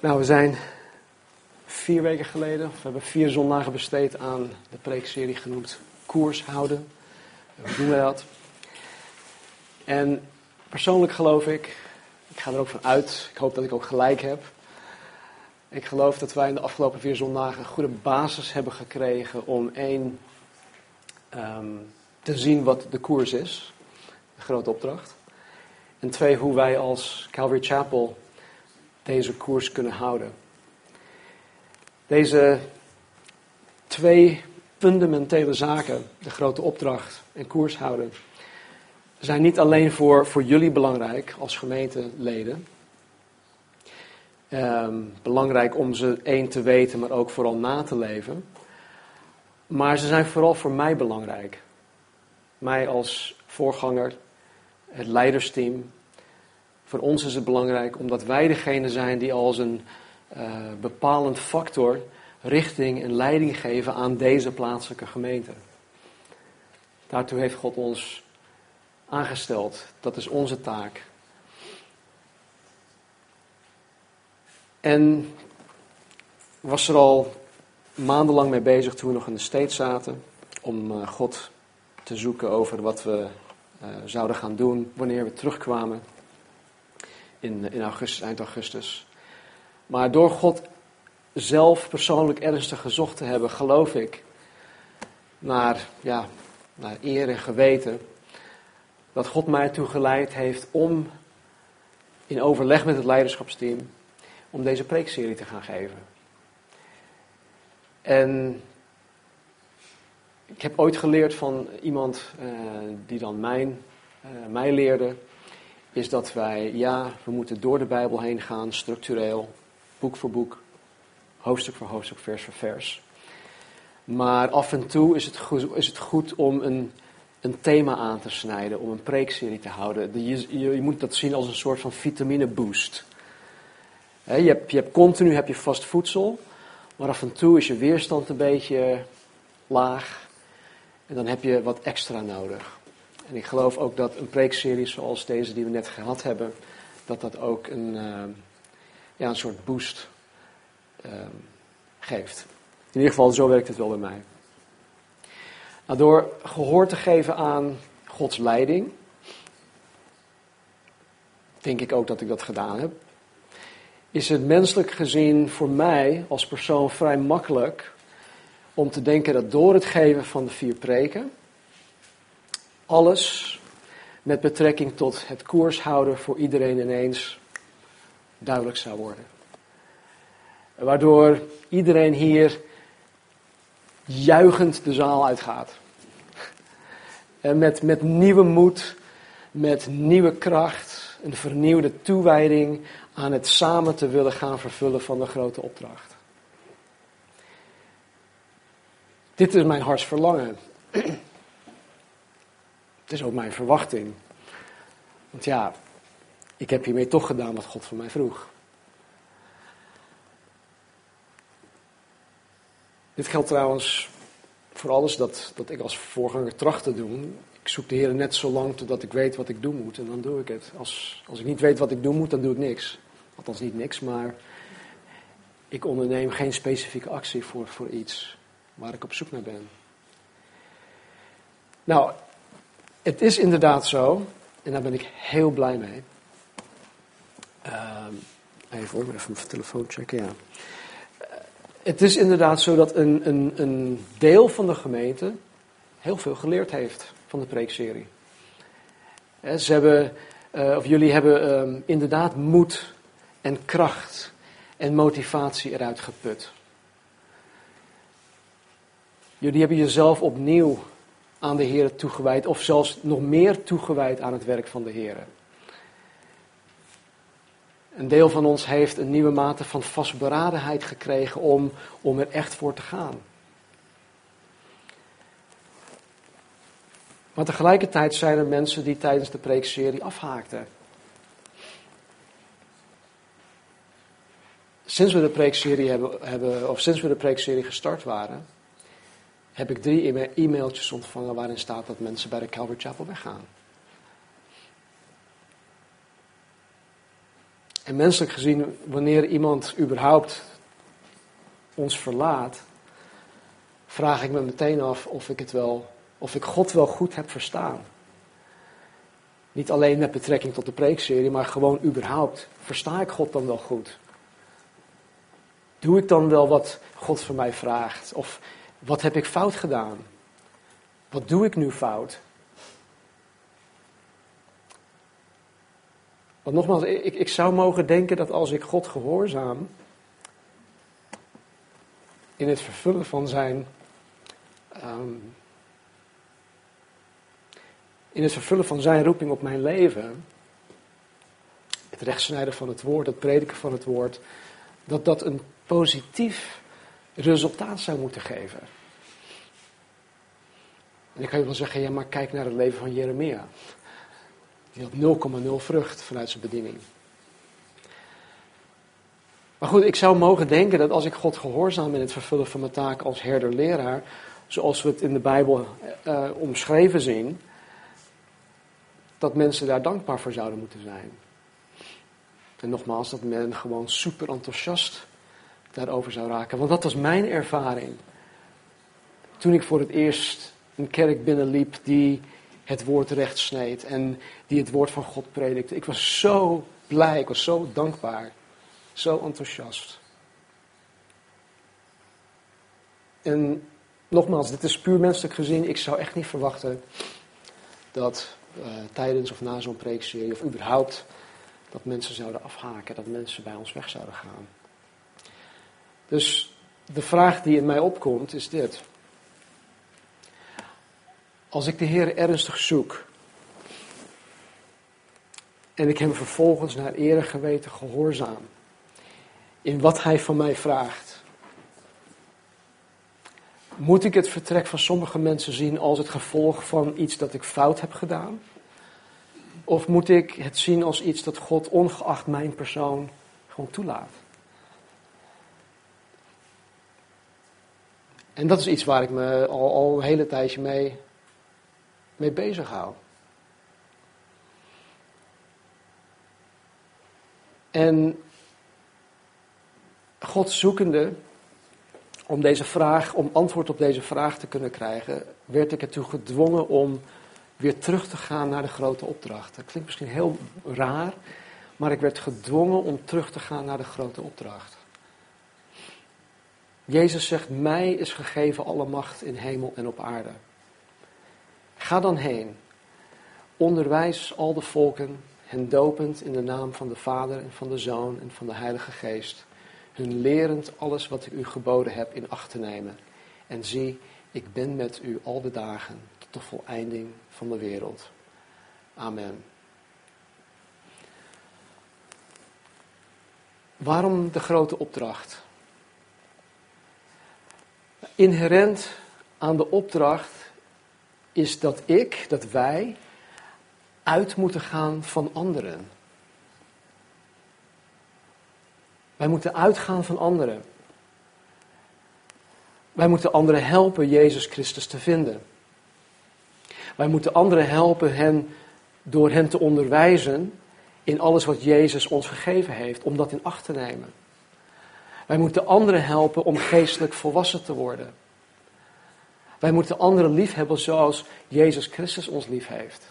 Nou, we zijn vier weken geleden, we hebben vier zondagen besteed aan de preekserie genoemd Koers houden. Hoe doen we dat? En persoonlijk geloof ik, ik ga er ook van uit, ik hoop dat ik ook gelijk heb. Ik geloof dat wij in de afgelopen vier zondagen een goede basis hebben gekregen om één ehm, te zien wat de koers is, de grote opdracht. En twee, hoe wij als Calvary Chapel deze koers kunnen houden. Deze twee fundamentele zaken, de grote opdracht en koers houden, zijn niet alleen voor, voor jullie belangrijk als gemeenteleden. Ehm, belangrijk om ze één te weten, maar ook vooral na te leven. Maar ze zijn vooral voor mij belangrijk. Mij als voorganger, het leidersteam, voor ons is het belangrijk omdat wij degene zijn die als een uh, bepalend factor richting en leiding geven aan deze plaatselijke gemeente. Daartoe heeft God ons aangesteld. Dat is onze taak. En was er al maandenlang mee bezig toen we nog in de steeds zaten. Om uh, God te zoeken over wat we uh, zouden gaan doen wanneer we terugkwamen in, in augustus, eind augustus. Maar door God zelf persoonlijk ernstig gezocht te hebben, geloof ik, naar, ja, naar eer en geweten, dat God mij ertoe geleid heeft om in overleg met het leiderschapsteam, om deze preekserie te gaan geven. En ik heb ooit geleerd van iemand uh, die dan mijn, uh, mij leerde, is dat wij, ja, we moeten door de Bijbel heen gaan, structureel, boek voor boek, hoofdstuk voor hoofdstuk, vers voor vers. Maar af en toe is het goed, is het goed om een, een thema aan te snijden, om een preekserie te houden. Je, je, je moet dat zien als een soort van vitamine boost. je, hebt, je hebt continu heb je vast voedsel, maar af en toe is je weerstand een beetje laag. En dan heb je wat extra nodig. En ik geloof ook dat een preekserie zoals deze die we net gehad hebben, dat dat ook een, uh, ja, een soort boost uh, geeft. In ieder geval, zo werkt het wel bij mij. Nou, door gehoor te geven aan Gods leiding, denk ik ook dat ik dat gedaan heb, is het menselijk gezien voor mij als persoon vrij makkelijk om te denken dat door het geven van de vier preken, alles met betrekking tot het koers houden voor iedereen ineens duidelijk zou worden. Waardoor iedereen hier juichend de zaal uitgaat. En met, met nieuwe moed, met nieuwe kracht, een vernieuwde toewijding aan het samen te willen gaan vervullen van de grote opdracht. Dit is mijn hartsverlangen. Het is ook mijn verwachting. Want ja, ik heb hiermee toch gedaan wat God van mij vroeg. Dit geldt trouwens voor alles dat, dat ik als voorganger tracht te doen. Ik zoek de Heer net zo lang totdat ik weet wat ik doen moet en dan doe ik het. Als, als ik niet weet wat ik doen moet, dan doe ik niks. Althans niet niks, maar ik onderneem geen specifieke actie voor, voor iets waar ik op zoek naar ben. Nou, het is inderdaad zo, en daar ben ik heel blij mee. Uh, even hoor, even mijn telefoon checken, ja. Het is inderdaad zo dat een, een, een deel van de gemeente heel veel geleerd heeft van de preekserie. Ze hebben, uh, of jullie hebben um, inderdaad moed en kracht en motivatie eruit geput. Jullie hebben jezelf opnieuw aan de Heer toegewijd, of zelfs nog meer toegewijd aan het werk van de Heer. Een deel van ons heeft een nieuwe mate van vastberadenheid gekregen om, om er echt voor te gaan. Maar tegelijkertijd zijn er mensen die tijdens de preekserie afhaakten. Sinds we de preekserie hebben, hebben, of sinds we de preekserie gestart waren, heb ik drie e-mailtjes ontvangen waarin staat dat mensen bij de Calvary Chapel weggaan. En menselijk gezien, wanneer iemand überhaupt ons verlaat, vraag ik me meteen af of ik het wel, of ik God wel goed heb verstaan. Niet alleen met betrekking tot de preekserie, maar gewoon überhaupt. Versta ik God dan wel goed? Doe ik dan wel wat God van mij vraagt? Of wat heb ik fout gedaan? Wat doe ik nu fout? Want nogmaals, ik, ik zou mogen denken dat als ik God gehoorzaam in het vervullen van zijn. Ehm, in het vervullen van zijn roeping op mijn leven. Het rechtsnijden van het woord, het prediken van het woord. Dat dat een positief resultaat zou moeten geven. En dan kan je wel zeggen, ja maar kijk naar het leven van Jeremia. Die had 0,0 vrucht vanuit zijn bediening. Maar goed, ik zou mogen denken dat als ik God gehoorzaam in het vervullen van mijn taak als herder-leraar, zoals we het in de Bijbel uh, omschreven zien, dat mensen daar dankbaar voor zouden moeten zijn. En nogmaals, dat men gewoon super enthousiast daarover zou raken. Want dat was mijn ervaring. Toen ik voor het eerst een kerk binnenliep die het woord recht sneed en die het woord van God predikte. Ik was zo blij, ik was zo dankbaar, zo enthousiast. En nogmaals, dit is puur menselijk gezien. Ik zou echt niet verwachten dat uh, tijdens of na zo'n preekserie, of überhaupt, dat mensen zouden afhaken, dat mensen bij ons weg zouden gaan. Dus de vraag die in mij opkomt is dit. Als ik de Heer ernstig zoek en ik hem vervolgens naar ere geweten gehoorzaam in wat hij van mij vraagt, moet ik het vertrek van sommige mensen zien als het gevolg van iets dat ik fout heb gedaan? Of moet ik het zien als iets dat God ongeacht mijn persoon gewoon toelaat? En dat is iets waar ik me al, al een hele tijdje mee mee bezig hou. En God zoekende om deze vraag, om antwoord op deze vraag te kunnen krijgen, werd ik ertoe gedwongen om weer terug te gaan naar de grote opdracht. Dat klinkt misschien heel raar, maar ik werd gedwongen om terug te gaan naar de grote opdracht. Jezus zegt, mij is gegeven alle macht in hemel en op aarde. Ga dan heen, onderwijs al de volken, hen dopend in de naam van de Vader en van de Zoon en van de Heilige Geest, hun lerend alles wat ik u geboden heb in acht te nemen. En zie, ik ben met u al de dagen tot de voleinding van de wereld. Amen. Waarom de grote opdracht? Inherent aan de opdracht is dat ik, dat wij, uit moeten gaan van anderen. Wij moeten uitgaan van anderen. Wij moeten anderen helpen Jezus Christus te vinden. Wij moeten anderen helpen hen door hen te onderwijzen in alles wat Jezus ons gegeven heeft, om dat in acht te nemen. Wij moeten anderen helpen om geestelijk volwassen te worden. Wij moeten anderen lief hebben zoals Jezus Christus ons lief heeft.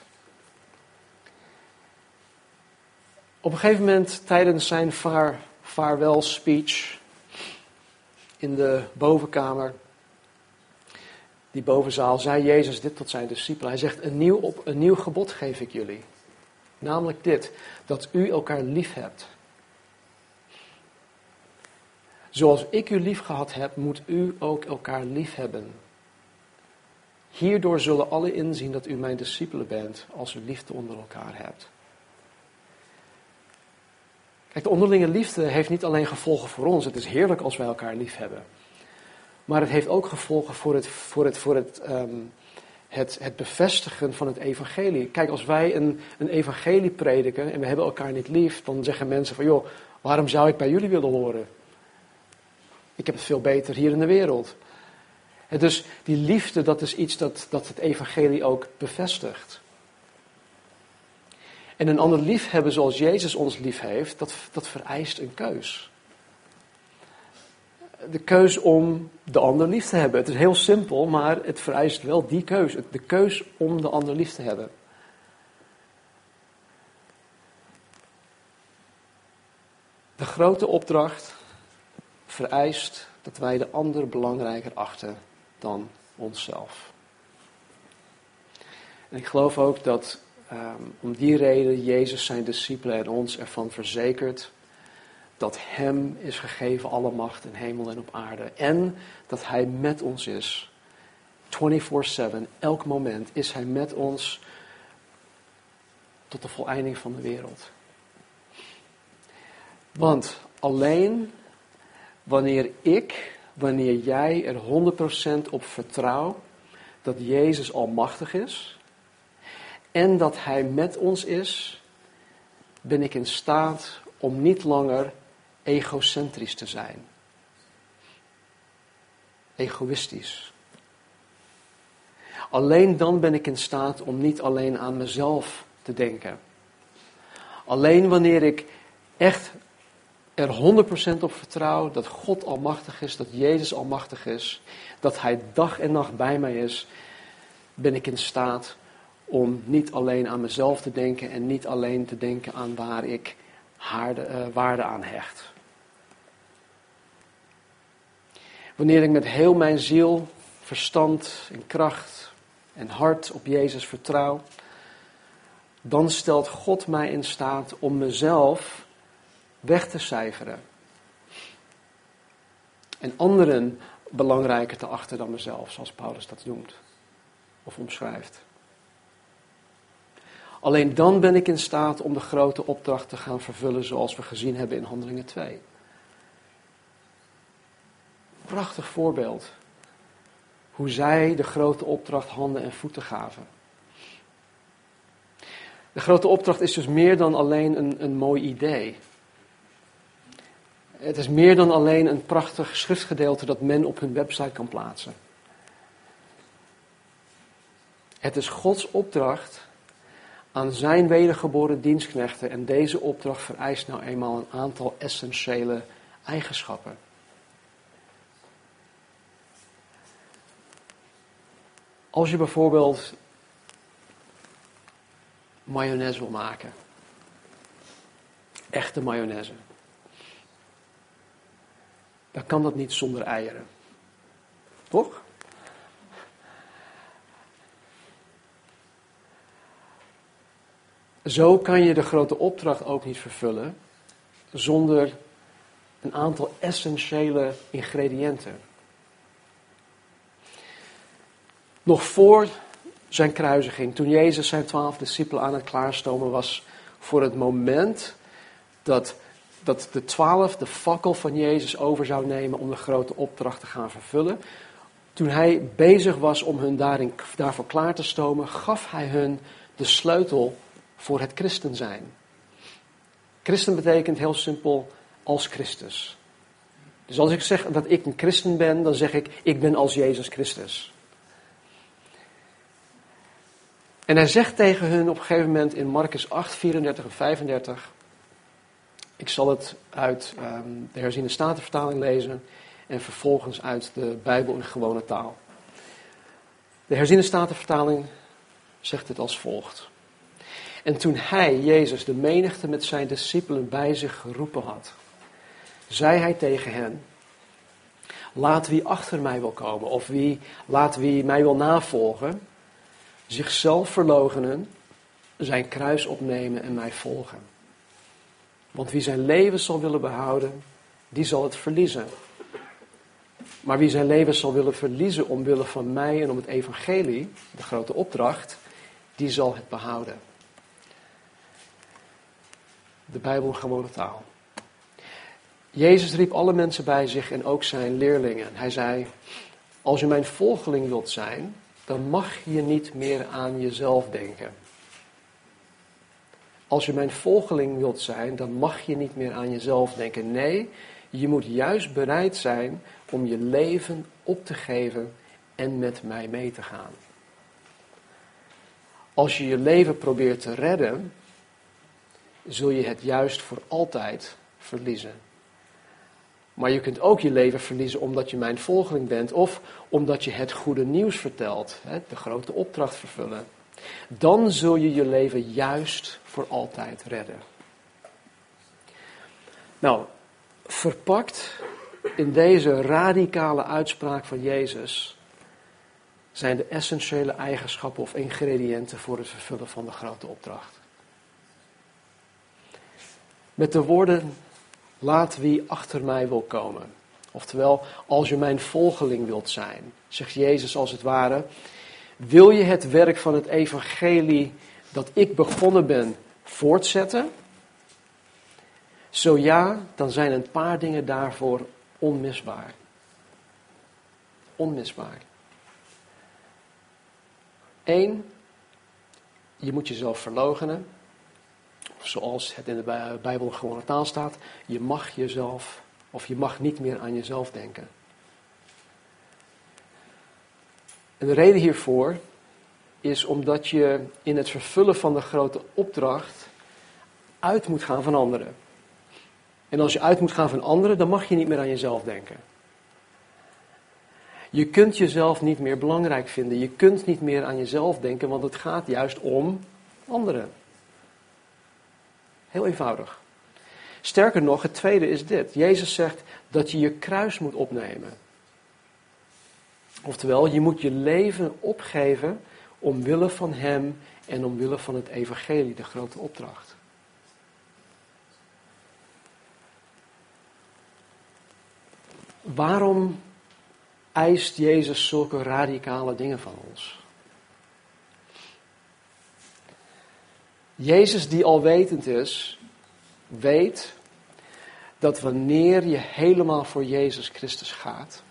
Op een gegeven moment tijdens zijn vaar, vaarwel speech in de bovenkamer, die bovenzaal, zei Jezus dit tot zijn discipelen. Hij zegt, een nieuw, op, een nieuw gebod geef ik jullie. Namelijk dit, dat u elkaar lief hebt. Zoals ik u lief gehad heb, moet u ook elkaar lief hebben. Hierdoor zullen alle inzien dat u mijn discipelen bent, als u liefde onder elkaar hebt. Kijk, de onderlinge liefde heeft niet alleen gevolgen voor ons. Het is heerlijk als wij elkaar lief hebben. Maar het heeft ook gevolgen voor het, voor het, voor het, ehm, het, het bevestigen van het evangelie. Kijk, als wij een, een evangelie prediken en we hebben elkaar niet lief, dan zeggen mensen van, joh, waarom zou ik bij jullie willen horen? Ik heb het veel beter hier in de wereld. En dus die liefde, dat is iets dat, dat het evangelie ook bevestigt. En een ander lief hebben zoals Jezus ons lief heeft, dat, dat vereist een keus. De keus om de ander lief te hebben. Het is heel simpel, maar het vereist wel die keus. De keus om de ander lief te hebben. De grote opdracht vereist dat wij de ander belangrijker achten dan onszelf. En ik geloof ook dat um, om die reden Jezus zijn discipelen en ons ervan verzekert dat Hem is gegeven alle macht in hemel en op aarde. En dat Hij met ons is. 24-7, elk moment is Hij met ons tot de voleinding van de wereld. Want alleen wanneer ik, wanneer jij er 100% op vertrouw dat Jezus almachtig is en dat Hij met ons is, ben ik in staat om niet langer egocentrisch te zijn. Egoïstisch. Alleen dan ben ik in staat om niet alleen aan mezelf te denken. Alleen wanneer ik echt er 100% op vertrouw dat God almachtig is, dat Jezus almachtig is, dat Hij dag en nacht bij mij is, ben ik in staat om niet alleen aan mezelf te denken en niet alleen te denken aan waar ik eh, waarde aan hecht. Wanneer ik met heel mijn ziel, verstand en kracht en hart op Jezus vertrouw, dan stelt God mij in staat om mezelf weg te cijferen. En anderen belangrijker te achten dan mezelf, zoals Paulus dat noemt of omschrijft. Alleen dan ben ik in staat om de grote opdracht te gaan vervullen zoals we gezien hebben in Handelingen 2. Prachtig voorbeeld. Hoe zij de grote opdracht handen en voeten gaven. De grote opdracht is dus meer dan alleen een, een mooi idee. Het is meer dan alleen een prachtig schriftgedeelte dat men op hun website kan plaatsen. Het is Gods opdracht aan zijn wedergeboren dienstknechten en deze opdracht vereist nou eenmaal een aantal essentiële eigenschappen. Als je bijvoorbeeld mayonaise wil maken, echte mayonaise, dan kan dat niet zonder eieren. Toch? Zo kan je de grote opdracht ook niet vervullen zonder een aantal essentiële ingrediënten. Nog voor zijn kruisiging, toen Jezus zijn twaalf discipelen aan het klaarstomen was voor het moment dat dat de twaalf de fakkel van Jezus over zou nemen om de grote opdracht te gaan vervullen. Toen hij bezig was om hun daarin, daarvoor klaar te stomen, gaf hij hun de sleutel voor het christen zijn. Christen betekent heel simpel als Christus. Dus als ik zeg dat ik een christen ben, dan zeg ik, ik ben als Jezus Christus. En hij zegt tegen hun op een gegeven moment in Marcus 8, 34 en 35, ik zal het uit um, de herziene statenvertaling lezen en vervolgens uit de Bijbel in gewone taal. De herziene statenvertaling zegt het als volgt. En toen hij, Jezus, de menigte met zijn discipelen bij zich geroepen had, zei hij tegen hen, laat wie achter mij wil komen of wie, laat wie mij wil navolgen, zichzelf verloochenen, zijn kruis opnemen en mij volgen. Want wie zijn leven zal willen behouden, die zal het verliezen. Maar wie zijn leven zal willen verliezen omwille van mij en om het evangelie, de grote opdracht, die zal het behouden. De Bijbel gewone taal. Jezus riep alle mensen bij zich en ook zijn leerlingen. Hij zei, als je mijn volgeling wilt zijn, dan mag je niet meer aan jezelf denken. Als je mijn volgeling wilt zijn, dan mag je niet meer aan jezelf denken. Nee, je moet juist bereid zijn om je leven op te geven en met mij mee te gaan. Als je je leven probeert te redden, zul je het juist voor altijd verliezen. Maar je kunt ook je leven verliezen omdat je mijn volgeling bent of omdat je het goede nieuws vertelt, de grote opdracht vervullen. Dan zul je je leven juist voor altijd redden. Nou, verpakt in deze radicale uitspraak van Jezus zijn de essentiële eigenschappen of ingrediënten voor het vervullen van de grote opdracht. Met de woorden, laat wie achter mij wil komen. Oftewel, als je mijn volgeling wilt zijn, zegt Jezus als het ware, wil je het werk van het evangelie dat ik begonnen ben voortzetten? Zo ja, dan zijn een paar dingen daarvoor onmisbaar. Onmisbaar. Eén, je moet jezelf verloochenen. Zoals het in de Bijbel gewoon taal staat. Je mag jezelf, of je mag niet meer aan jezelf denken. En de reden hiervoor is omdat je in het vervullen van de grote opdracht uit moet gaan van anderen. En als je uit moet gaan van anderen, dan mag je niet meer aan jezelf denken. Je kunt jezelf niet meer belangrijk vinden. Je kunt niet meer aan jezelf denken, want het gaat juist om anderen. Heel eenvoudig. Sterker nog, het tweede is dit. Jezus zegt dat je je kruis moet opnemen. Oftewel, je moet je leven opgeven omwille van Hem en omwille van het Evangelie, de grote opdracht. Waarom eist Jezus zulke radicale dingen van ons? Jezus, die alwetend is, weet dat wanneer je helemaal voor Jezus Christus gaat,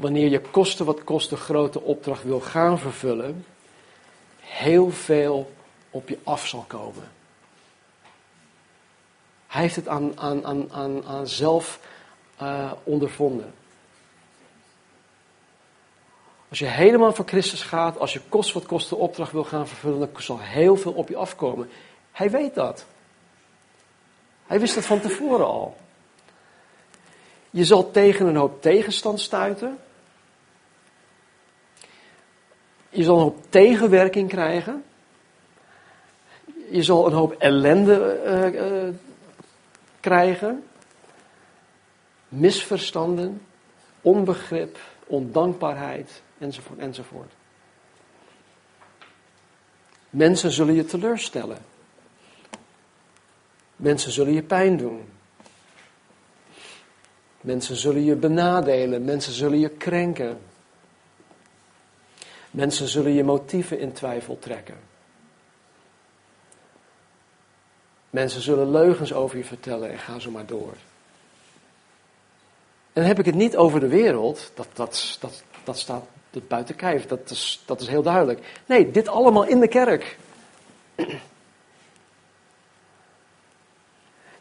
wanneer je kosten wat kost grote opdracht wil gaan vervullen, heel veel op je af zal komen. Hij heeft het aan, aan, aan, aan, aan zelf uh, ondervonden. Als je helemaal voor Christus gaat, als je kost wat kost de opdracht wil gaan vervullen, dan zal heel veel op je afkomen. Hij weet dat. Hij wist dat van tevoren al. Je zal tegen een hoop tegenstand stuiten. Je zal een hoop tegenwerking krijgen. Je zal een hoop ellende uh, uh, krijgen misverstanden, onbegrip, ondankbaarheid, enzovoort, enzovoort. Mensen zullen je teleurstellen. Mensen zullen je pijn doen. Mensen zullen je benadelen. Mensen zullen je krenken. Mensen zullen je motieven in twijfel trekken. Mensen zullen leugens over je vertellen en ga zo maar door. En dan heb ik het niet over de wereld, dat, dat, dat, dat staat buiten kijf, dat is, dat is heel duidelijk. Nee, dit allemaal in de kerk.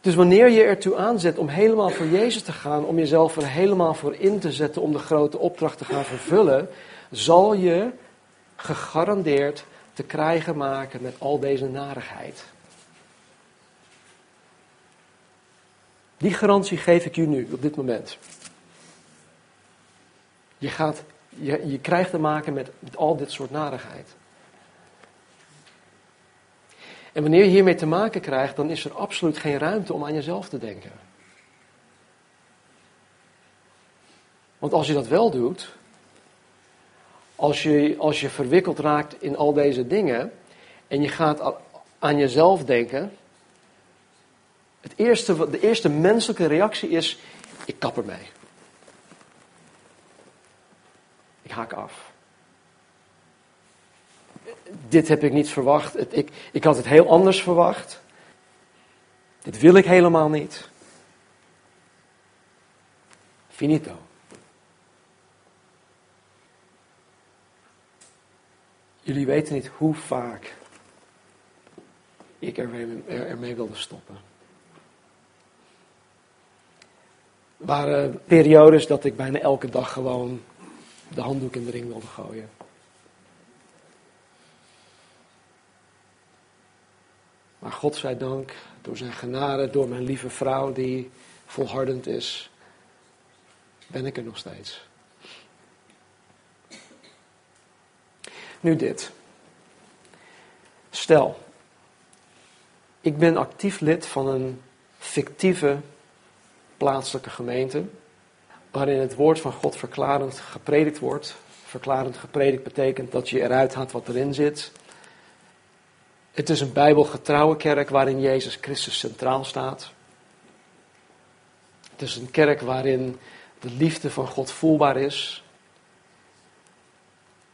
Dus wanneer je ertoe aanzet om helemaal voor Jezus te gaan, om jezelf er helemaal voor in te zetten om de grote opdracht te gaan vervullen, zal je gegarandeerd te krijgen maken met al deze narigheid. Die garantie geef ik u nu op dit moment. Je, gaat, je, je krijgt te maken met, met al dit soort narigheid. En wanneer je hiermee te maken krijgt, dan is er absoluut geen ruimte om aan jezelf te denken. Want als je dat wel doet, als je, als je verwikkeld raakt in al deze dingen en je gaat aan jezelf denken, het eerste, de eerste menselijke reactie is, ik kap ermee. Ik haak af. Dit heb ik niet verwacht. Ik, ik had het heel anders verwacht. Dit wil ik helemaal niet. Finito. Jullie weten niet hoe vaak ik ermee, ermee wilde stoppen. Er waren periodes dat ik bijna elke dag gewoon de handdoek in de ring wilde gooien. Maar God zij dank, door zijn genade, door mijn lieve vrouw die volhardend is, ben ik er nog steeds. Nu dit. Stel, ik ben actief lid van een fictieve plaatselijke gemeente, waarin het woord van God verklarend gepredikt wordt. Verklarend gepredikt betekent dat je eruit haalt wat erin zit. Het is een bijbelgetrouwe kerk waarin Jezus Christus centraal staat. Het is een kerk waarin de liefde van God voelbaar is.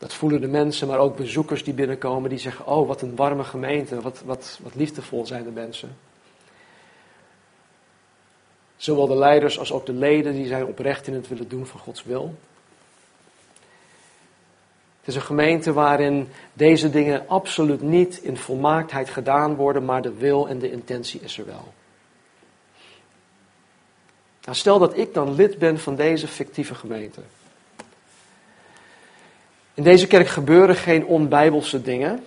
Dat voelen de mensen, maar ook bezoekers die binnenkomen, die zeggen: Oh, wat een warme gemeente, wat, wat, wat liefdevol zijn de mensen. Zowel de leiders als ook de leden, die zijn oprecht in het willen doen van Gods wil. Het is een gemeente waarin deze dingen absoluut niet in volmaaktheid gedaan worden, maar de wil en de intentie is er wel. Nou, stel dat ik dan lid ben van deze fictieve gemeente. In deze kerk gebeuren geen onbijbelse dingen.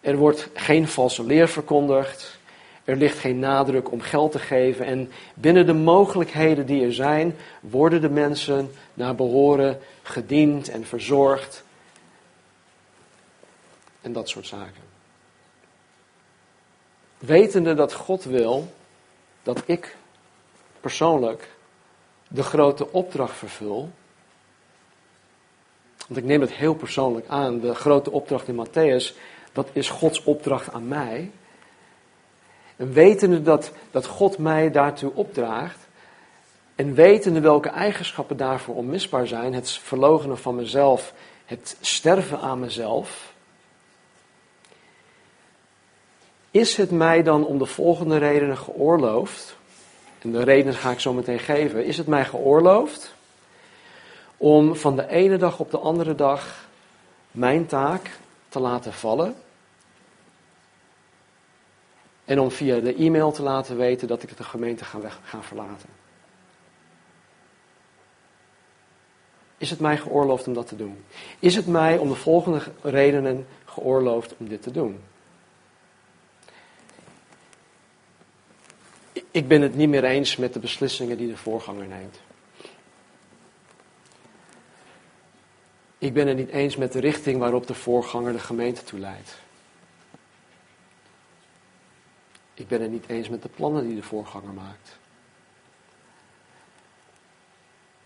Er wordt geen valse leer verkondigd. Er ligt geen nadruk om geld te geven. En binnen de mogelijkheden die er zijn, worden de mensen naar behoren gediend en verzorgd. En dat soort zaken. Wetende dat God wil dat ik persoonlijk de grote opdracht vervul. Want ik neem het heel persoonlijk aan. De grote opdracht in Matthäus, dat is Gods opdracht aan mij. En wetende dat, dat God mij daartoe opdraagt. En wetende welke eigenschappen daarvoor onmisbaar zijn. Het verlogenen van mezelf. Het sterven aan mezelf. Is het mij dan om de volgende redenen geoorloofd en de reden ga ik zo meteen geven. Is het mij geoorloofd om van de ene dag op de andere dag mijn taak te laten vallen? En om via de e-mail te laten weten dat ik de gemeente ga, ga verlaten. Is het mij geoorloofd om dat te doen? Is het mij om de volgende redenen geoorloofd om dit te doen? Ik ben het niet meer eens met de beslissingen die de voorganger neemt. Ik ben het niet eens met de richting waarop de voorganger de gemeente toeleidt. Ik ben het niet eens met de plannen die de voorganger maakt.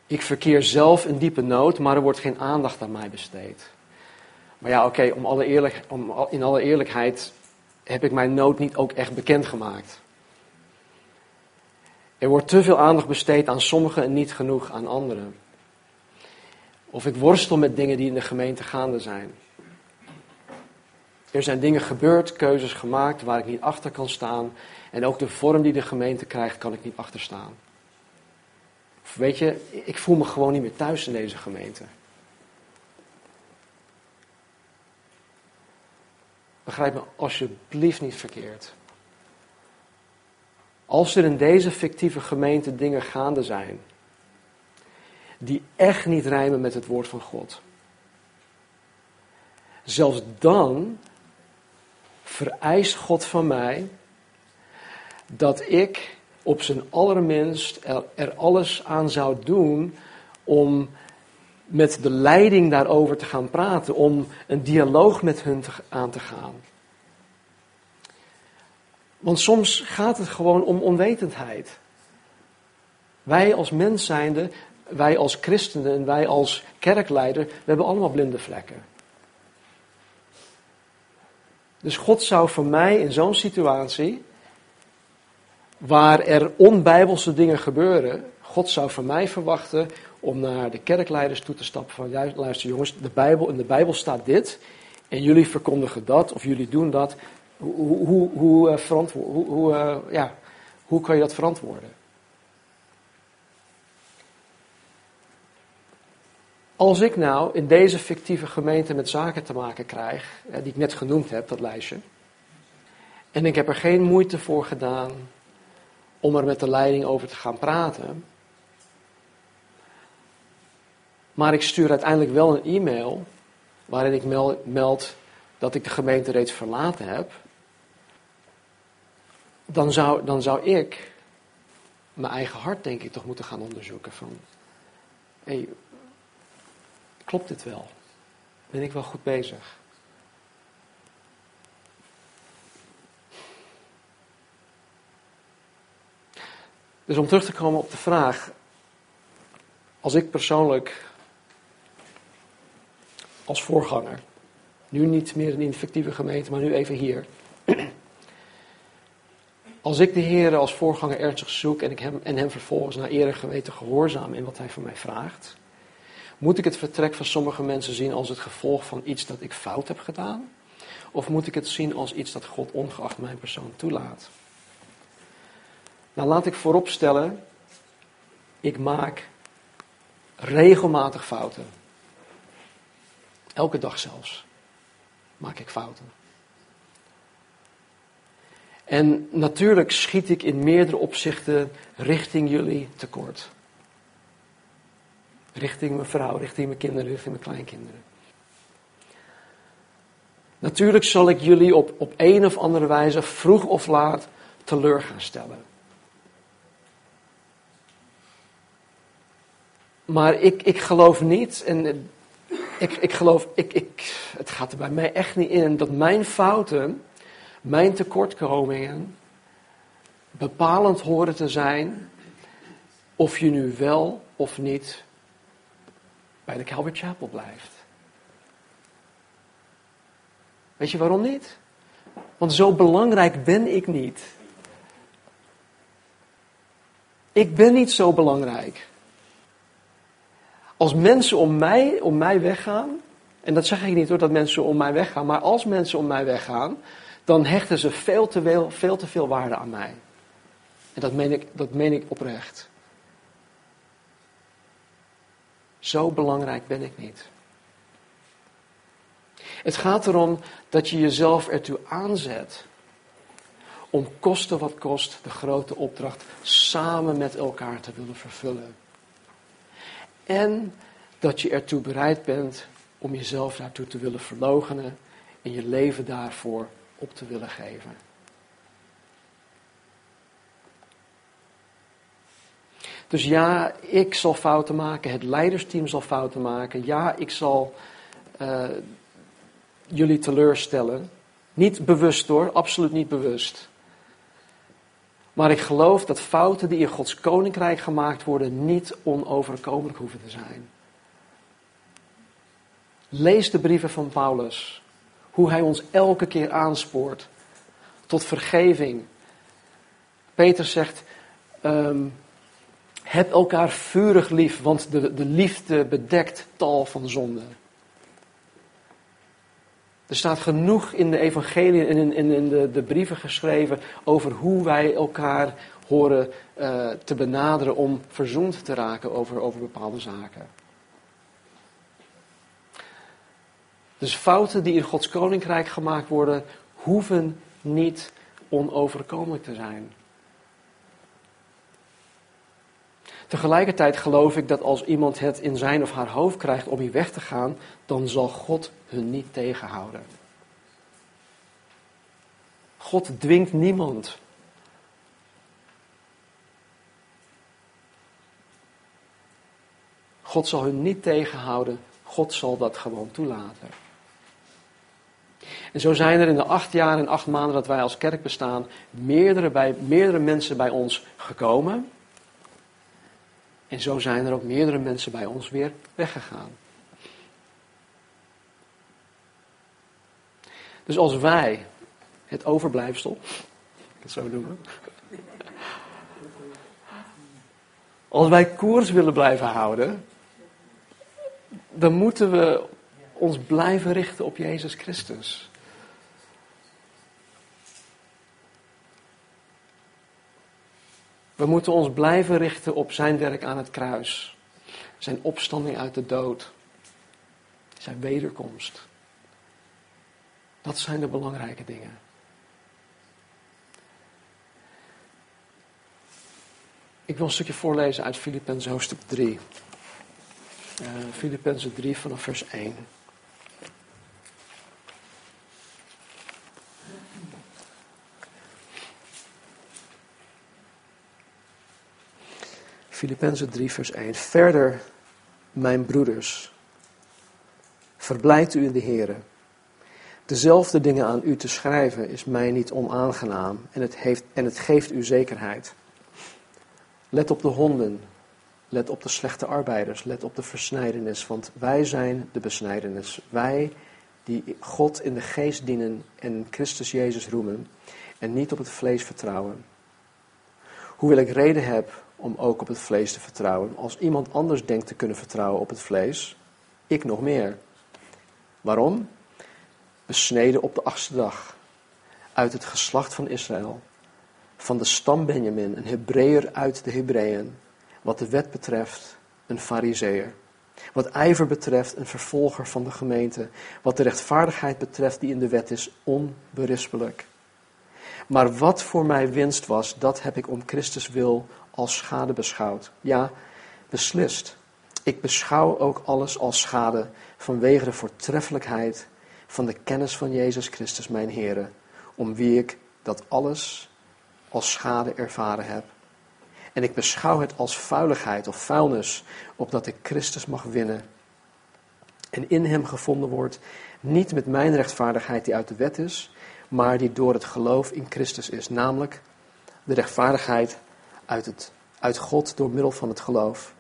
Ik verkeer zelf in diepe nood, maar er wordt geen aandacht aan mij besteed. Maar ja, oké, om om, in alle eerlijkheid heb ik mijn nood niet ook echt bekendgemaakt. Er wordt te veel aandacht besteed aan sommigen en niet genoeg aan anderen. Of ik worstel met dingen die in de gemeente gaande zijn. Er zijn dingen gebeurd, keuzes gemaakt waar ik niet achter kan staan. En ook de vorm die de gemeente krijgt, kan ik niet achter staan. Weet je, ik voel me gewoon niet meer thuis in deze gemeente. Begrijp me alsjeblieft niet verkeerd. Als er in deze fictieve gemeente dingen gaande zijn die echt niet rijmen met het woord van God, zelfs dan vereist God van mij dat ik op zijn allerminst er, alles aan zou doen om met de leiding daarover te gaan praten, om een dialoog met hun aan te gaan. Want soms gaat het gewoon om onwetendheid. Wij als mens zijnde, wij als christenen en wij als kerkleider, we hebben allemaal blinde vlekken. Dus God zou voor mij in zo'n situatie, waar er onbijbelse dingen gebeuren, God zou van mij verwachten om naar de kerkleiders toe te stappen van, luister jongens, de Bijbel, in de Bijbel staat dit, en jullie verkondigen dat, of jullie doen dat, hoe, hoe, hoe, uh, hoe, uh, ja, hoe kan je dat verantwoorden? Als ik nou in deze fictieve gemeente met zaken te maken krijg, die ik net genoemd heb, dat lijstje, en ik heb er geen moeite voor gedaan om er met de leiding over te gaan praten, maar ik stuur uiteindelijk wel een e-mail waarin ik meld dat ik de gemeente reeds verlaten heb, dan zou, dan zou ik mijn eigen hart, denk ik, toch moeten gaan onderzoeken. Van, hey, klopt dit wel? Ben ik wel goed bezig? Dus om terug te komen op de vraag, als ik persoonlijk als voorganger, nu niet meer een infectieve gemeente, maar nu even hier. Als ik de Heer als voorganger ernstig zoek en, ik hem, en hem vervolgens naar eer en geweten gehoorzaam in wat hij van mij vraagt, moet ik het vertrek van sommige mensen zien als het gevolg van iets dat ik fout heb gedaan? Of moet ik het zien als iets dat God ongeacht mijn persoon toelaat? Nou, laat ik vooropstellen, ik maak regelmatig fouten. Elke dag zelfs maak ik fouten. En natuurlijk schiet ik in meerdere opzichten richting jullie tekort. Richting mijn vrouw, richting mijn kinderen, richting mijn kleinkinderen. Natuurlijk zal ik jullie op, op een of andere wijze vroeg of laat teleur gaan stellen. Maar ik, ik geloof niet, en ik, ik geloof, ik, ik, het gaat er bij mij echt niet in, dat mijn fouten, mijn tekortkomingen, bepalend horen te zijn of je nu wel of niet bij de Calvary Chapel blijft. Weet je waarom niet? Want zo belangrijk ben ik niet. Ik ben niet zo belangrijk. Als mensen om mij, om mij weggaan, en dat zeg ik niet hoor dat mensen om mij weggaan, maar als mensen om mij weggaan, dan hechten ze veel te veel, veel, te veel waarde aan mij. En dat meen, ik, dat meen ik oprecht. Zo belangrijk ben ik niet. Het gaat erom dat je jezelf ertoe aanzet om kosten wat kost de grote opdracht samen met elkaar te willen vervullen. En dat je ertoe bereid bent om jezelf daartoe te willen verloochenen en je leven daarvoor op te willen geven. Dus ja, ik zal fouten maken, het leidersteam zal fouten maken. Ja, ik zal uh, jullie teleurstellen. Niet bewust hoor, absoluut niet bewust. Maar ik geloof dat fouten die in Gods koninkrijk gemaakt worden niet onoverkomelijk hoeven te zijn. Lees de brieven van Paulus. Hoe hij ons elke keer aanspoort tot vergeving. Peter zegt: um, Heb elkaar vurig lief, want de, de liefde bedekt tal van zonden. Er staat genoeg in de evangelie en in, in, in de, de, brieven geschreven over hoe wij elkaar horen uh, te benaderen om verzoend te raken over, over bepaalde zaken. Dus fouten die in Gods koninkrijk gemaakt worden, hoeven niet onoverkomelijk te zijn. Tegelijkertijd geloof ik dat als iemand het in zijn of haar hoofd krijgt om hier weg te gaan, dan zal God hun niet tegenhouden. God dwingt niemand. God zal hun niet tegenhouden. God zal dat gewoon toelaten. En zo zijn er in de acht jaar en acht maanden dat wij als kerk bestaan, meerdere, bij, meerdere mensen bij ons gekomen. En zo zijn er ook meerdere mensen bij ons weer weggegaan. Dus als wij het overblijfsel, ik het zo noemen, als wij koers willen blijven houden, dan moeten we ons blijven richten op Jezus Christus. We moeten ons blijven richten op zijn werk aan het kruis. Zijn opstanding uit de dood. Zijn wederkomst. Dat zijn de belangrijke dingen. Ik wil een stukje voorlezen uit Filippenzen hoofdstuk 3. Uh, Filippenzen 3 vanaf vers 1. Filippenzen 3, vers 1. Verder, mijn broeders, verblijft u in de Here. Dezelfde dingen aan u te schrijven is mij niet onaangenaam en het, heeft, en het geeft u zekerheid. Let op de honden, let op de slechte arbeiders, let op de versnijdenis, want wij zijn de besnijdenis. Wij die God in de geest dienen en Christus Jezus roemen en niet op het vlees vertrouwen. Hoewel ik reden heb om ook op het vlees te vertrouwen, als iemand anders denkt te kunnen vertrouwen op het vlees, ik nog meer. Waarom? Besneden op de achtste dag, uit het geslacht van Israël, van de stam Benjamin, een Hebreeër uit de Hebreeën, wat de wet betreft, een Fariseer. Wat ijver betreft, een vervolger van de gemeente. Wat de rechtvaardigheid betreft die in de wet is, onberispelijk. Maar wat voor mij winst was, dat heb ik om Christus wil als schade beschouwd. Ja, beslist. Ik beschouw ook alles als schade vanwege de voortreffelijkheid van de kennis van Jezus Christus, mijn Heer, om wie ik dat alles als schade ervaren heb. En ik beschouw het als vuiligheid of vuilnis, opdat ik Christus mag winnen. En in hem gevonden wordt, niet met mijn rechtvaardigheid die uit de wet is, maar die door het geloof in Christus is, namelijk de rechtvaardigheid uit, het, uit God door middel van het geloof.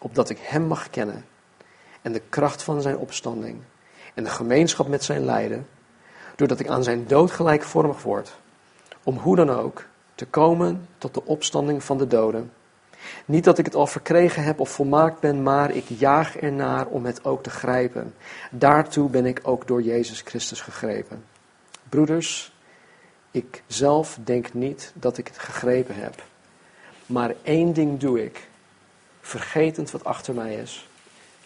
Opdat ik Hem mag kennen en de kracht van Zijn opstanding en de gemeenschap met Zijn lijden, doordat ik aan Zijn dood gelijkvormig word, om hoe dan ook te komen tot de opstanding van de doden. Niet dat ik het al verkregen heb of volmaakt ben, maar ik jaag ernaar om het ook te grijpen. Daartoe ben ik ook door Jezus Christus gegrepen. Broeders, ik zelf denk niet dat ik het gegrepen heb. Maar één ding doe ik, vergetend wat achter mij is,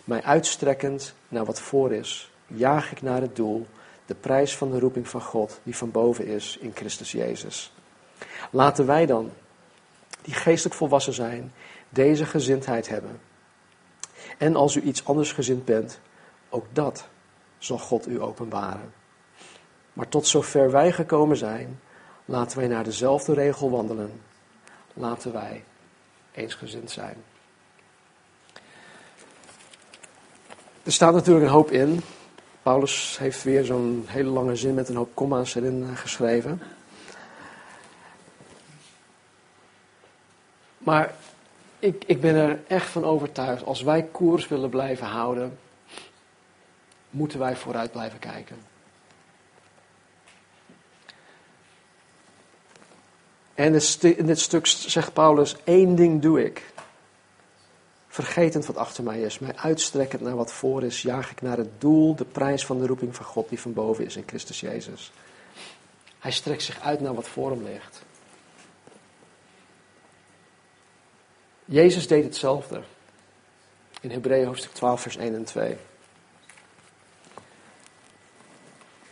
mij uitstrekkend naar wat voor is, jaag ik naar het doel, de prijs van de roeping van God die van boven is in Christus Jezus. Laten wij dan, die geestelijk volwassen zijn, deze gezindheid hebben. En als u iets anders gezind bent, ook dat zal God u openbaren. Maar tot zover wij gekomen zijn, laten wij naar dezelfde regel wandelen. Laten wij eensgezind zijn. Er staat natuurlijk een hoop in. Paulus heeft weer zo'n hele lange zin met een hoop komma's erin eh, geschreven. Maar ik, ik ben er echt van overtuigd, als wij koers willen blijven houden, moeten wij vooruit blijven kijken. En in dit stuk zegt Paulus, één ding doe ik. Vergetend wat achter mij is, mij uitstrekkend naar wat voor is, jaag ik naar het doel, de prijs van de roeping van God die van boven is in Christus Jezus. Hij strekt zich uit naar wat voor hem ligt. Jezus deed hetzelfde. In Hebreeën hoofdstuk 12, vers 1 en 2.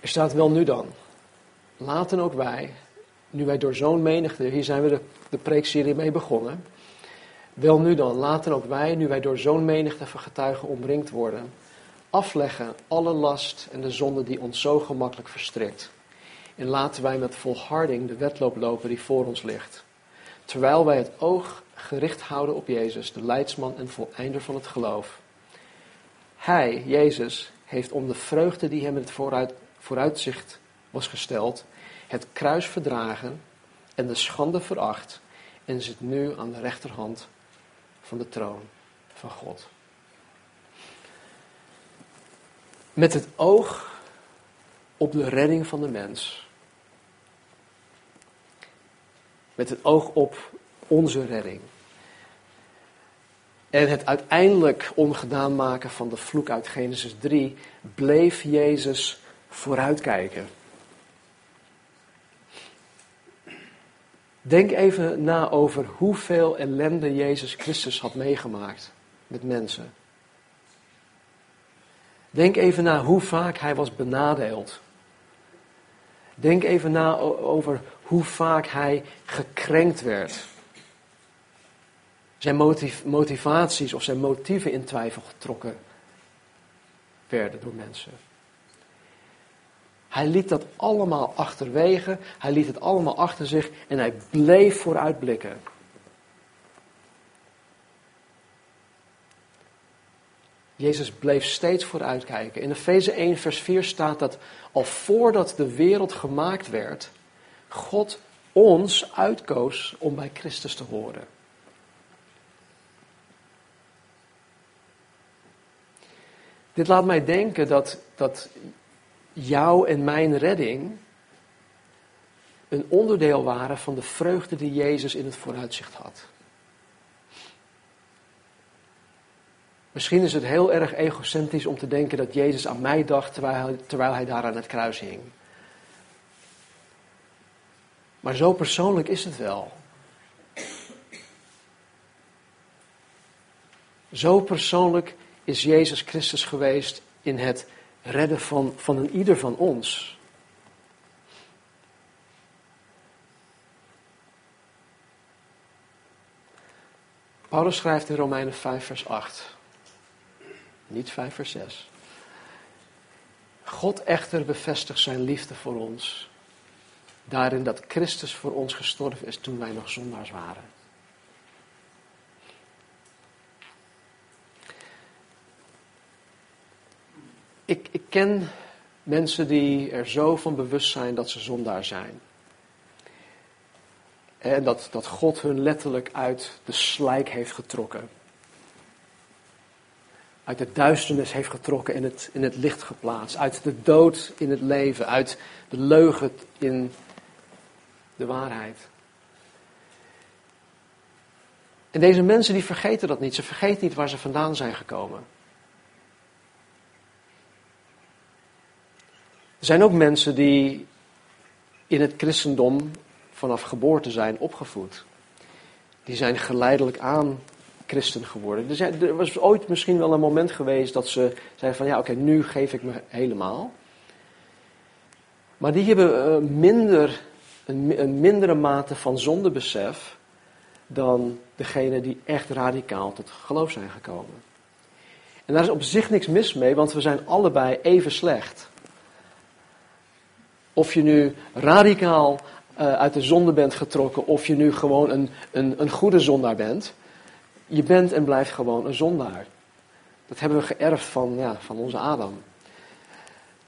Er staat wel nu dan. Laten ook wij, nu wij door zo'n menigte, hier zijn we de, de preekserie mee begonnen. Wel nu dan, laten ook wij, nu wij door zo'n menigte van getuigen omringd worden, afleggen alle last en de zonde die ons zo gemakkelijk verstrikt. En laten wij met volharding de wedloop lopen die voor ons ligt. Terwijl wij het oog gericht houden op Jezus, de leidsman en voleinder van het geloof. Hij, Jezus, heeft om de vreugde die hem in het vooruit, vooruitzicht was gesteld, het kruis verdragen en de schande veracht en zit nu aan de rechterhand van de troon van God. Met het oog op de redding van de mens. Met het oog op onze redding. En het uiteindelijk ongedaan maken van de vloek uit Genesis 3 bleef Jezus vooruitkijken. Denk even na over hoeveel ellende Jezus Christus had meegemaakt met mensen. Denk even na hoe vaak hij was benadeeld. Denk even na over hoe vaak hij gekrenkt werd zijn motivaties of zijn motieven in twijfel getrokken werden door mensen. Hij liet dat allemaal achterwege, hij liet het allemaal achter zich en hij bleef vooruitblikken. Jezus bleef steeds vooruitkijken. In Efeze 1, vers 4 staat dat al voordat de wereld gemaakt werd, God ons uitkoos om bij Christus te horen. Dit laat mij denken dat, dat jouw en mijn redding een onderdeel waren van de vreugde die Jezus in het vooruitzicht had. Misschien is het heel erg egocentrisch om te denken dat Jezus aan mij dacht terwijl hij, terwijl hij daar aan het kruis hing. Maar zo persoonlijk is het wel. Zo persoonlijk is Jezus Christus geweest in het redden van, van een ieder van ons. Paulus schrijft in Romeinen 5, vers 8. Niet 5 vers 6. God echter bevestigt zijn liefde voor ons. Daarin dat Christus voor ons gestorven is toen wij nog zondaars waren. Ik, ik ken mensen die er zo van bewust zijn dat ze zondaar zijn. En dat, dat God hun letterlijk uit de slijk heeft getrokken uit de duisternis heeft getrokken en het, in het licht geplaatst. Uit de dood in het leven, uit de leugen in de waarheid. En deze mensen die vergeten dat niet. Ze vergeten niet waar ze vandaan zijn gekomen. Er zijn ook mensen die in het christendom vanaf geboorte zijn opgevoed. Die zijn geleidelijk aan christen geworden. Er, er, was ooit misschien wel een moment geweest dat ze zeiden van ja oké, nu geef ik me helemaal. Maar die hebben uh, minder, een, mindere mate van zondebesef dan degene die echt radicaal tot geloof zijn gekomen. En daar is op zich niks mis mee, want we zijn allebei even slecht. Of je nu radicaal uh, uit de zonde bent getrokken, of je nu gewoon een, een, een goede zondaar bent. Je bent en blijft gewoon een zondaar. Dat hebben we geërfd van, ja, van onze Adam.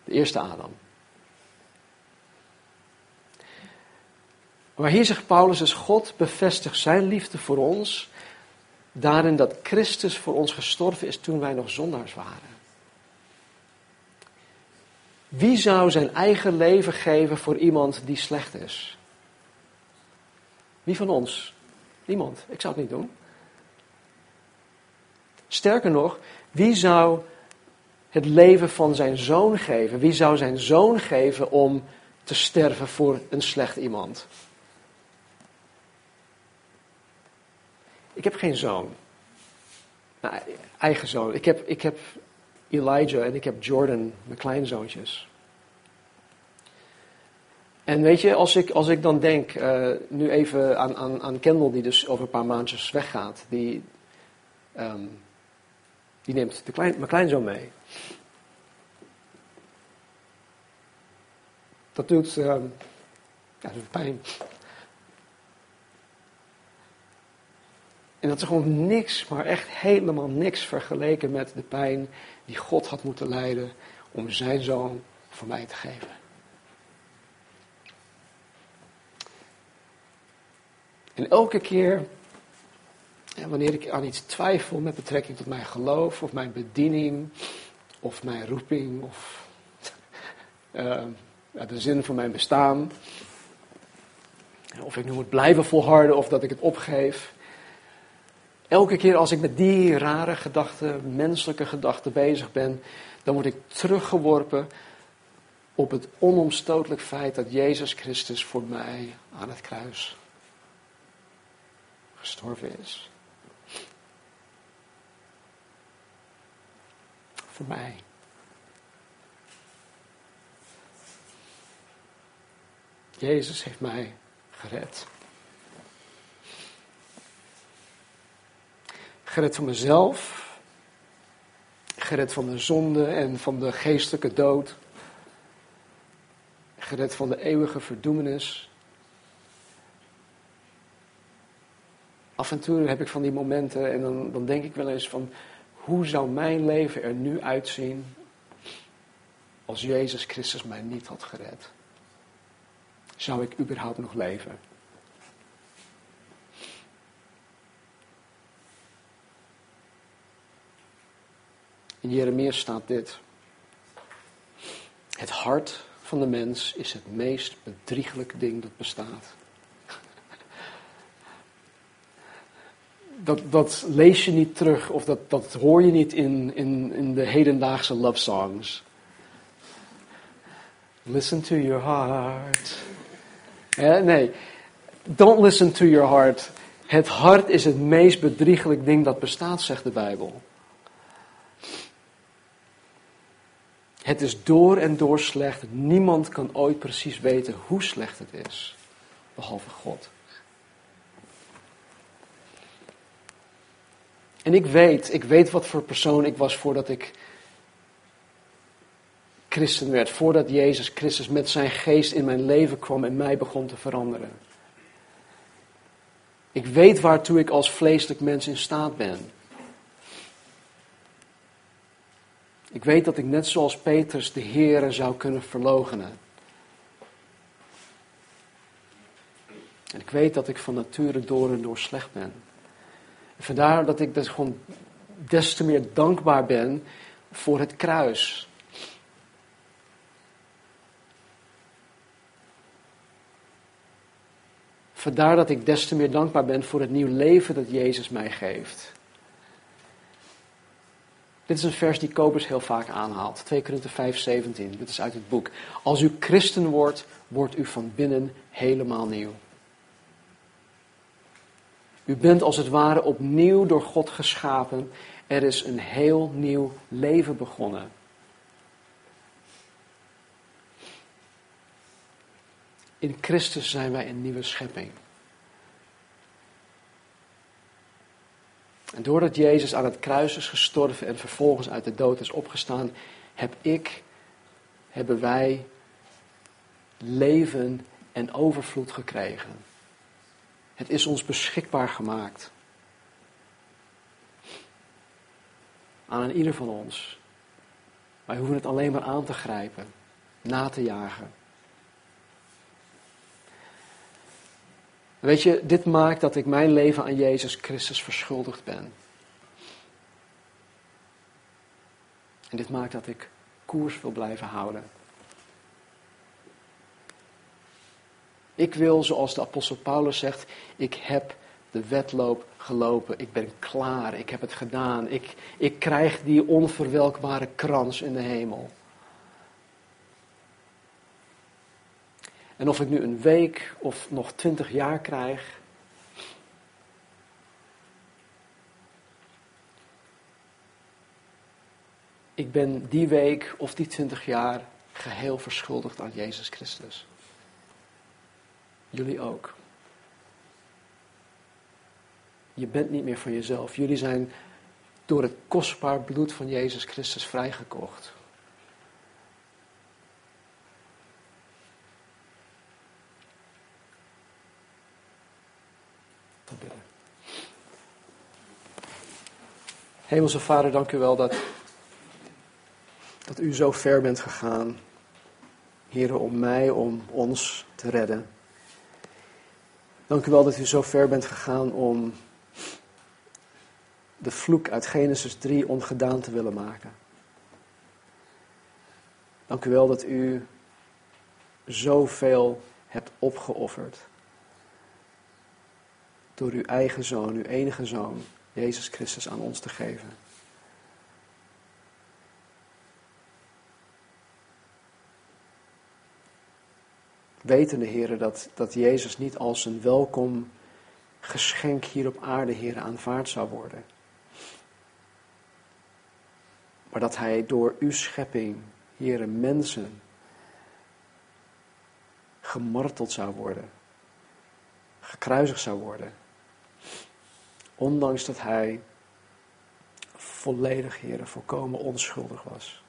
De eerste Adam. Maar hier zegt Paulus dus, God bevestigt zijn liefde voor ons daarin dat Christus voor ons gestorven is toen wij nog zondaars waren. Wie zou zijn eigen leven geven voor iemand die slecht is? Wie van ons? Niemand. Ik zou het niet doen. Sterker nog, wie zou het leven van zijn zoon geven? Wie zou zijn zoon geven om te sterven voor een slecht iemand? Ik heb geen zoon. Nou, eigen zoon. Ik heb, ik heb Elijah en ik heb Jordan, mijn kleinzoontjes. En weet je, als ik, als ik dan denk, uh, nu even aan, aan, aan Kendall, die dus over een paar maandjes weggaat, die um, die neemt de klein, mijn kleinzoon mee. Dat doet, uh, ja, dat doet pijn. En dat is gewoon niks, maar echt helemaal niks vergeleken met de pijn die God had moeten lijden om zijn zoon voor mij te geven. En elke keer wanneer ik aan iets twijfel met betrekking tot mijn geloof of mijn bediening of mijn roeping of uh, de zin van mijn bestaan. Of ik nu moet blijven volharden of dat ik het opgeef. Elke keer als ik met die rare gedachten, menselijke gedachten bezig ben, dan word ik teruggeworpen op het onomstotelijk feit dat Jezus Christus voor mij aan het kruis gestorven is. voor mij. Jezus heeft mij gered. Gered van mezelf. Gered van de zonde en van de geestelijke dood. Gered van de eeuwige verdoemenis. Af en toe heb ik van die momenten en dan, dan denk ik wel eens van hoe zou mijn leven er nu uitzien als Jezus Christus mij niet had gered? Zou ik überhaupt nog leven? In Jeremia staat dit. Het hart van de mens is het meest bedriegelijke ding dat bestaat. Dat, dat lees je niet terug of dat, dat hoor je niet in, in, in de hedendaagse love songs. Listen to your heart. nee, don't listen to your heart. Het hart is het meest bedriegelijk ding dat bestaat, zegt de Bijbel. Het is door en door slecht. Niemand kan ooit precies weten hoe slecht het is, behalve God. En ik weet, ik weet wat voor persoon ik was voordat ik christen werd. Voordat Jezus Christus met zijn geest in mijn leven kwam en mij begon te veranderen. Ik weet waartoe ik als vleeselijk mens in staat ben. Ik weet dat ik net zoals Petrus de Heer zou kunnen verlogenen. En ik weet dat ik van nature door en door slecht ben. En vandaar dat ik dus gewoon des te meer dankbaar ben voor het kruis. Vandaar dat ik des te meer dankbaar ben voor het nieuw leven dat Jezus mij geeft. Dit is een vers die Kobus heel vaak aanhaalt. 2 Korinthe 5, 17. Dit is uit het boek. Als u christen wordt, wordt u van binnen helemaal nieuw. U bent als het ware opnieuw door God geschapen. Er is een heel nieuw leven begonnen. In Christus zijn wij een nieuwe schepping. En doordat Jezus aan het kruis is gestorven en vervolgens uit de dood is opgestaan, heb ik, hebben wij leven en overvloed gekregen. Het is ons beschikbaar gemaakt. Aan ieder van ons. Wij hoeven het alleen maar aan te grijpen, na te jagen. Weet je, dit maakt dat ik mijn leven aan Jezus Christus verschuldigd ben. En dit maakt dat ik koers wil blijven houden. Ik wil, zoals de apostel Paulus zegt, ik heb de wedloop gelopen. Ik ben klaar. Ik heb het gedaan. Ik, ik krijg die onverwelkbare krans in de hemel. En of ik nu een week of nog twintig jaar krijg. Ik ben die week of die twintig jaar geheel verschuldigd aan Jezus Christus. Jullie ook. Je bent niet meer van jezelf. Jullie zijn door het kostbaar bloed van Jezus Christus vrijgekocht. Hemelse Vader, dank u wel dat, dat u zo ver bent gegaan. Heren, om mij, om ons te redden. Dank u wel dat u zo ver bent gegaan om de vloek uit Genesis 3 ongedaan te willen maken. Dank u wel dat u zoveel hebt opgeofferd. Door uw eigen zoon, uw enige zoon, Jezus Christus aan ons te geven. Wetende, heren, dat, dat Jezus niet als een welkom geschenk hier op aarde, heren, aanvaard zou worden. Maar dat hij door uw schepping, heren, mensen gemarteld zou worden. Gekruisigd zou worden. Ondanks dat hij volledig, heren, volkomen onschuldig was.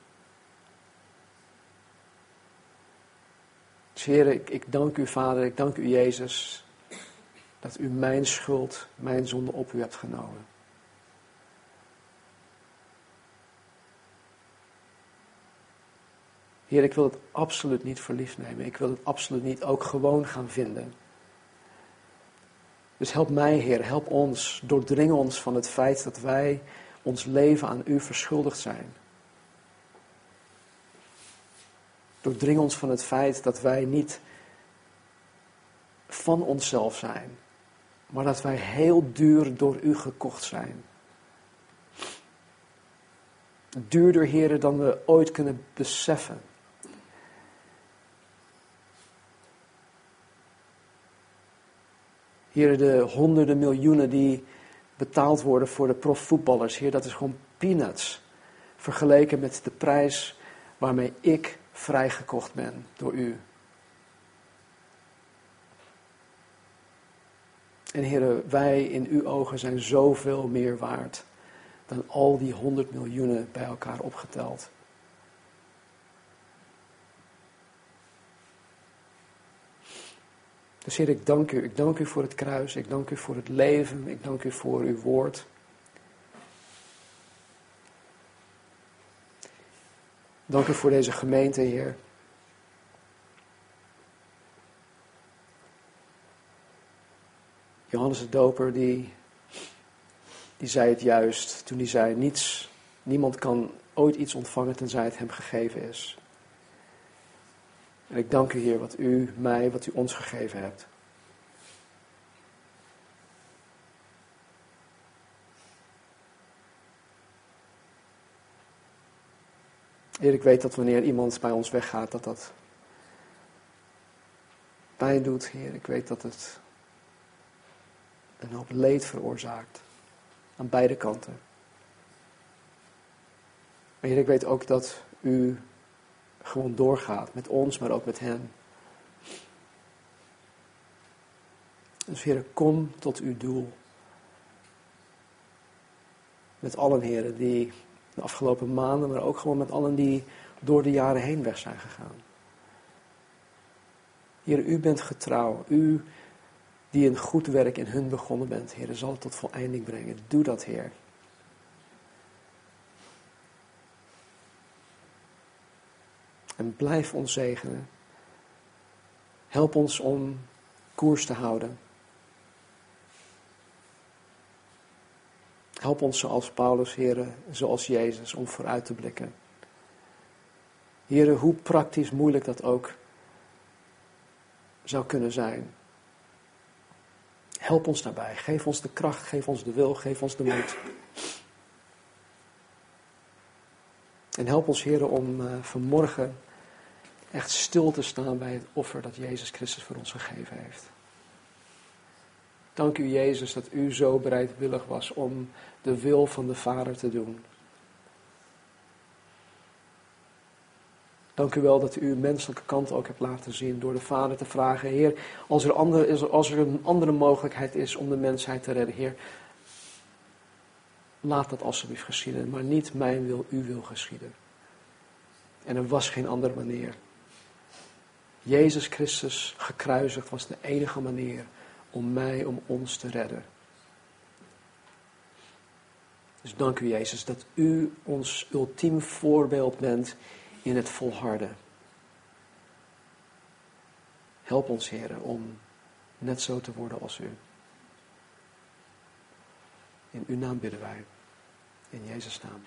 Dus ik, dank u, Vader, ik dank u, Jezus, dat u mijn schuld, mijn zonde op u hebt genomen. Heer, ik wil het absoluut niet verliefd nemen. Ik wil het absoluut niet ook gewoon gaan vinden. Dus help mij, Heer, help ons, doordring ons van het feit dat wij ons leven aan U verschuldigd zijn. Doordring ons van het feit dat wij niet van onszelf zijn, maar dat wij heel duur door U gekocht zijn. Duurder, heren, dan we ooit kunnen beseffen. Heren, de honderden miljoenen die betaald worden voor de profvoetballers, Heer, dat is gewoon peanuts. Vergeleken met de prijs waarmee ik vrijgekocht ben door u. En heren, wij in uw ogen zijn zoveel meer waard dan al die honderd miljoenen bij elkaar opgeteld. Dus Heer, ik dank u. Ik dank u voor het kruis. Ik dank u voor het leven. Ik dank u voor uw woord. Dank u voor deze gemeente, Heer. Johannes de Doper, die, die zei het juist toen hij zei, niets, niemand kan ooit iets ontvangen tenzij het hem gegeven is. En ik dank u, Heer, wat u mij, wat u ons gegeven hebt. Heer, ik weet dat wanneer iemand bij ons weggaat, dat dat pijn doet, Heer. Ik weet dat het een hoop leed veroorzaakt. Aan beide kanten. Maar Heer, ik weet ook dat u gewoon doorgaat met ons, maar ook met hen. Dus Heer, kom tot uw doel. Met allen, heren, die de afgelopen maanden, maar ook gewoon met allen die door de jaren heen weg zijn gegaan. Heer, u bent getrouw. U die een goed werk in hun begonnen bent, Heer, zal het tot voleinding brengen. Doe dat, Heer. En blijf ons zegenen. Help ons om koers te houden. Help ons zoals Paulus, heren, zoals Jezus, om vooruit te blikken. Heren, hoe praktisch moeilijk dat ook zou kunnen zijn. Help ons daarbij. Geef ons de kracht, geef ons de wil, geef ons de moed. En help ons, heren, om uh, vanmorgen echt stil te staan bij het offer dat Jezus Christus voor ons gegeven heeft. Dank u, Jezus, dat u zo bereidwillig was om de wil van de Vader te doen. Dank u wel dat u uw menselijke kant ook hebt laten zien door de Vader te vragen, Heer, als er, andere, als er een andere mogelijkheid is om de mensheid te redden, Heer, laat dat alsjeblieft geschieden, maar niet mijn wil, uw wil geschieden. En er was geen andere manier. Jezus Christus gekruisigd was de enige manier om mij, om ons te redden. Dus dank u Jezus dat u ons ultiem voorbeeld bent in het volharden. Help ons Heer om net zo te worden als u. In uw naam bidden wij. In Jezus' naam.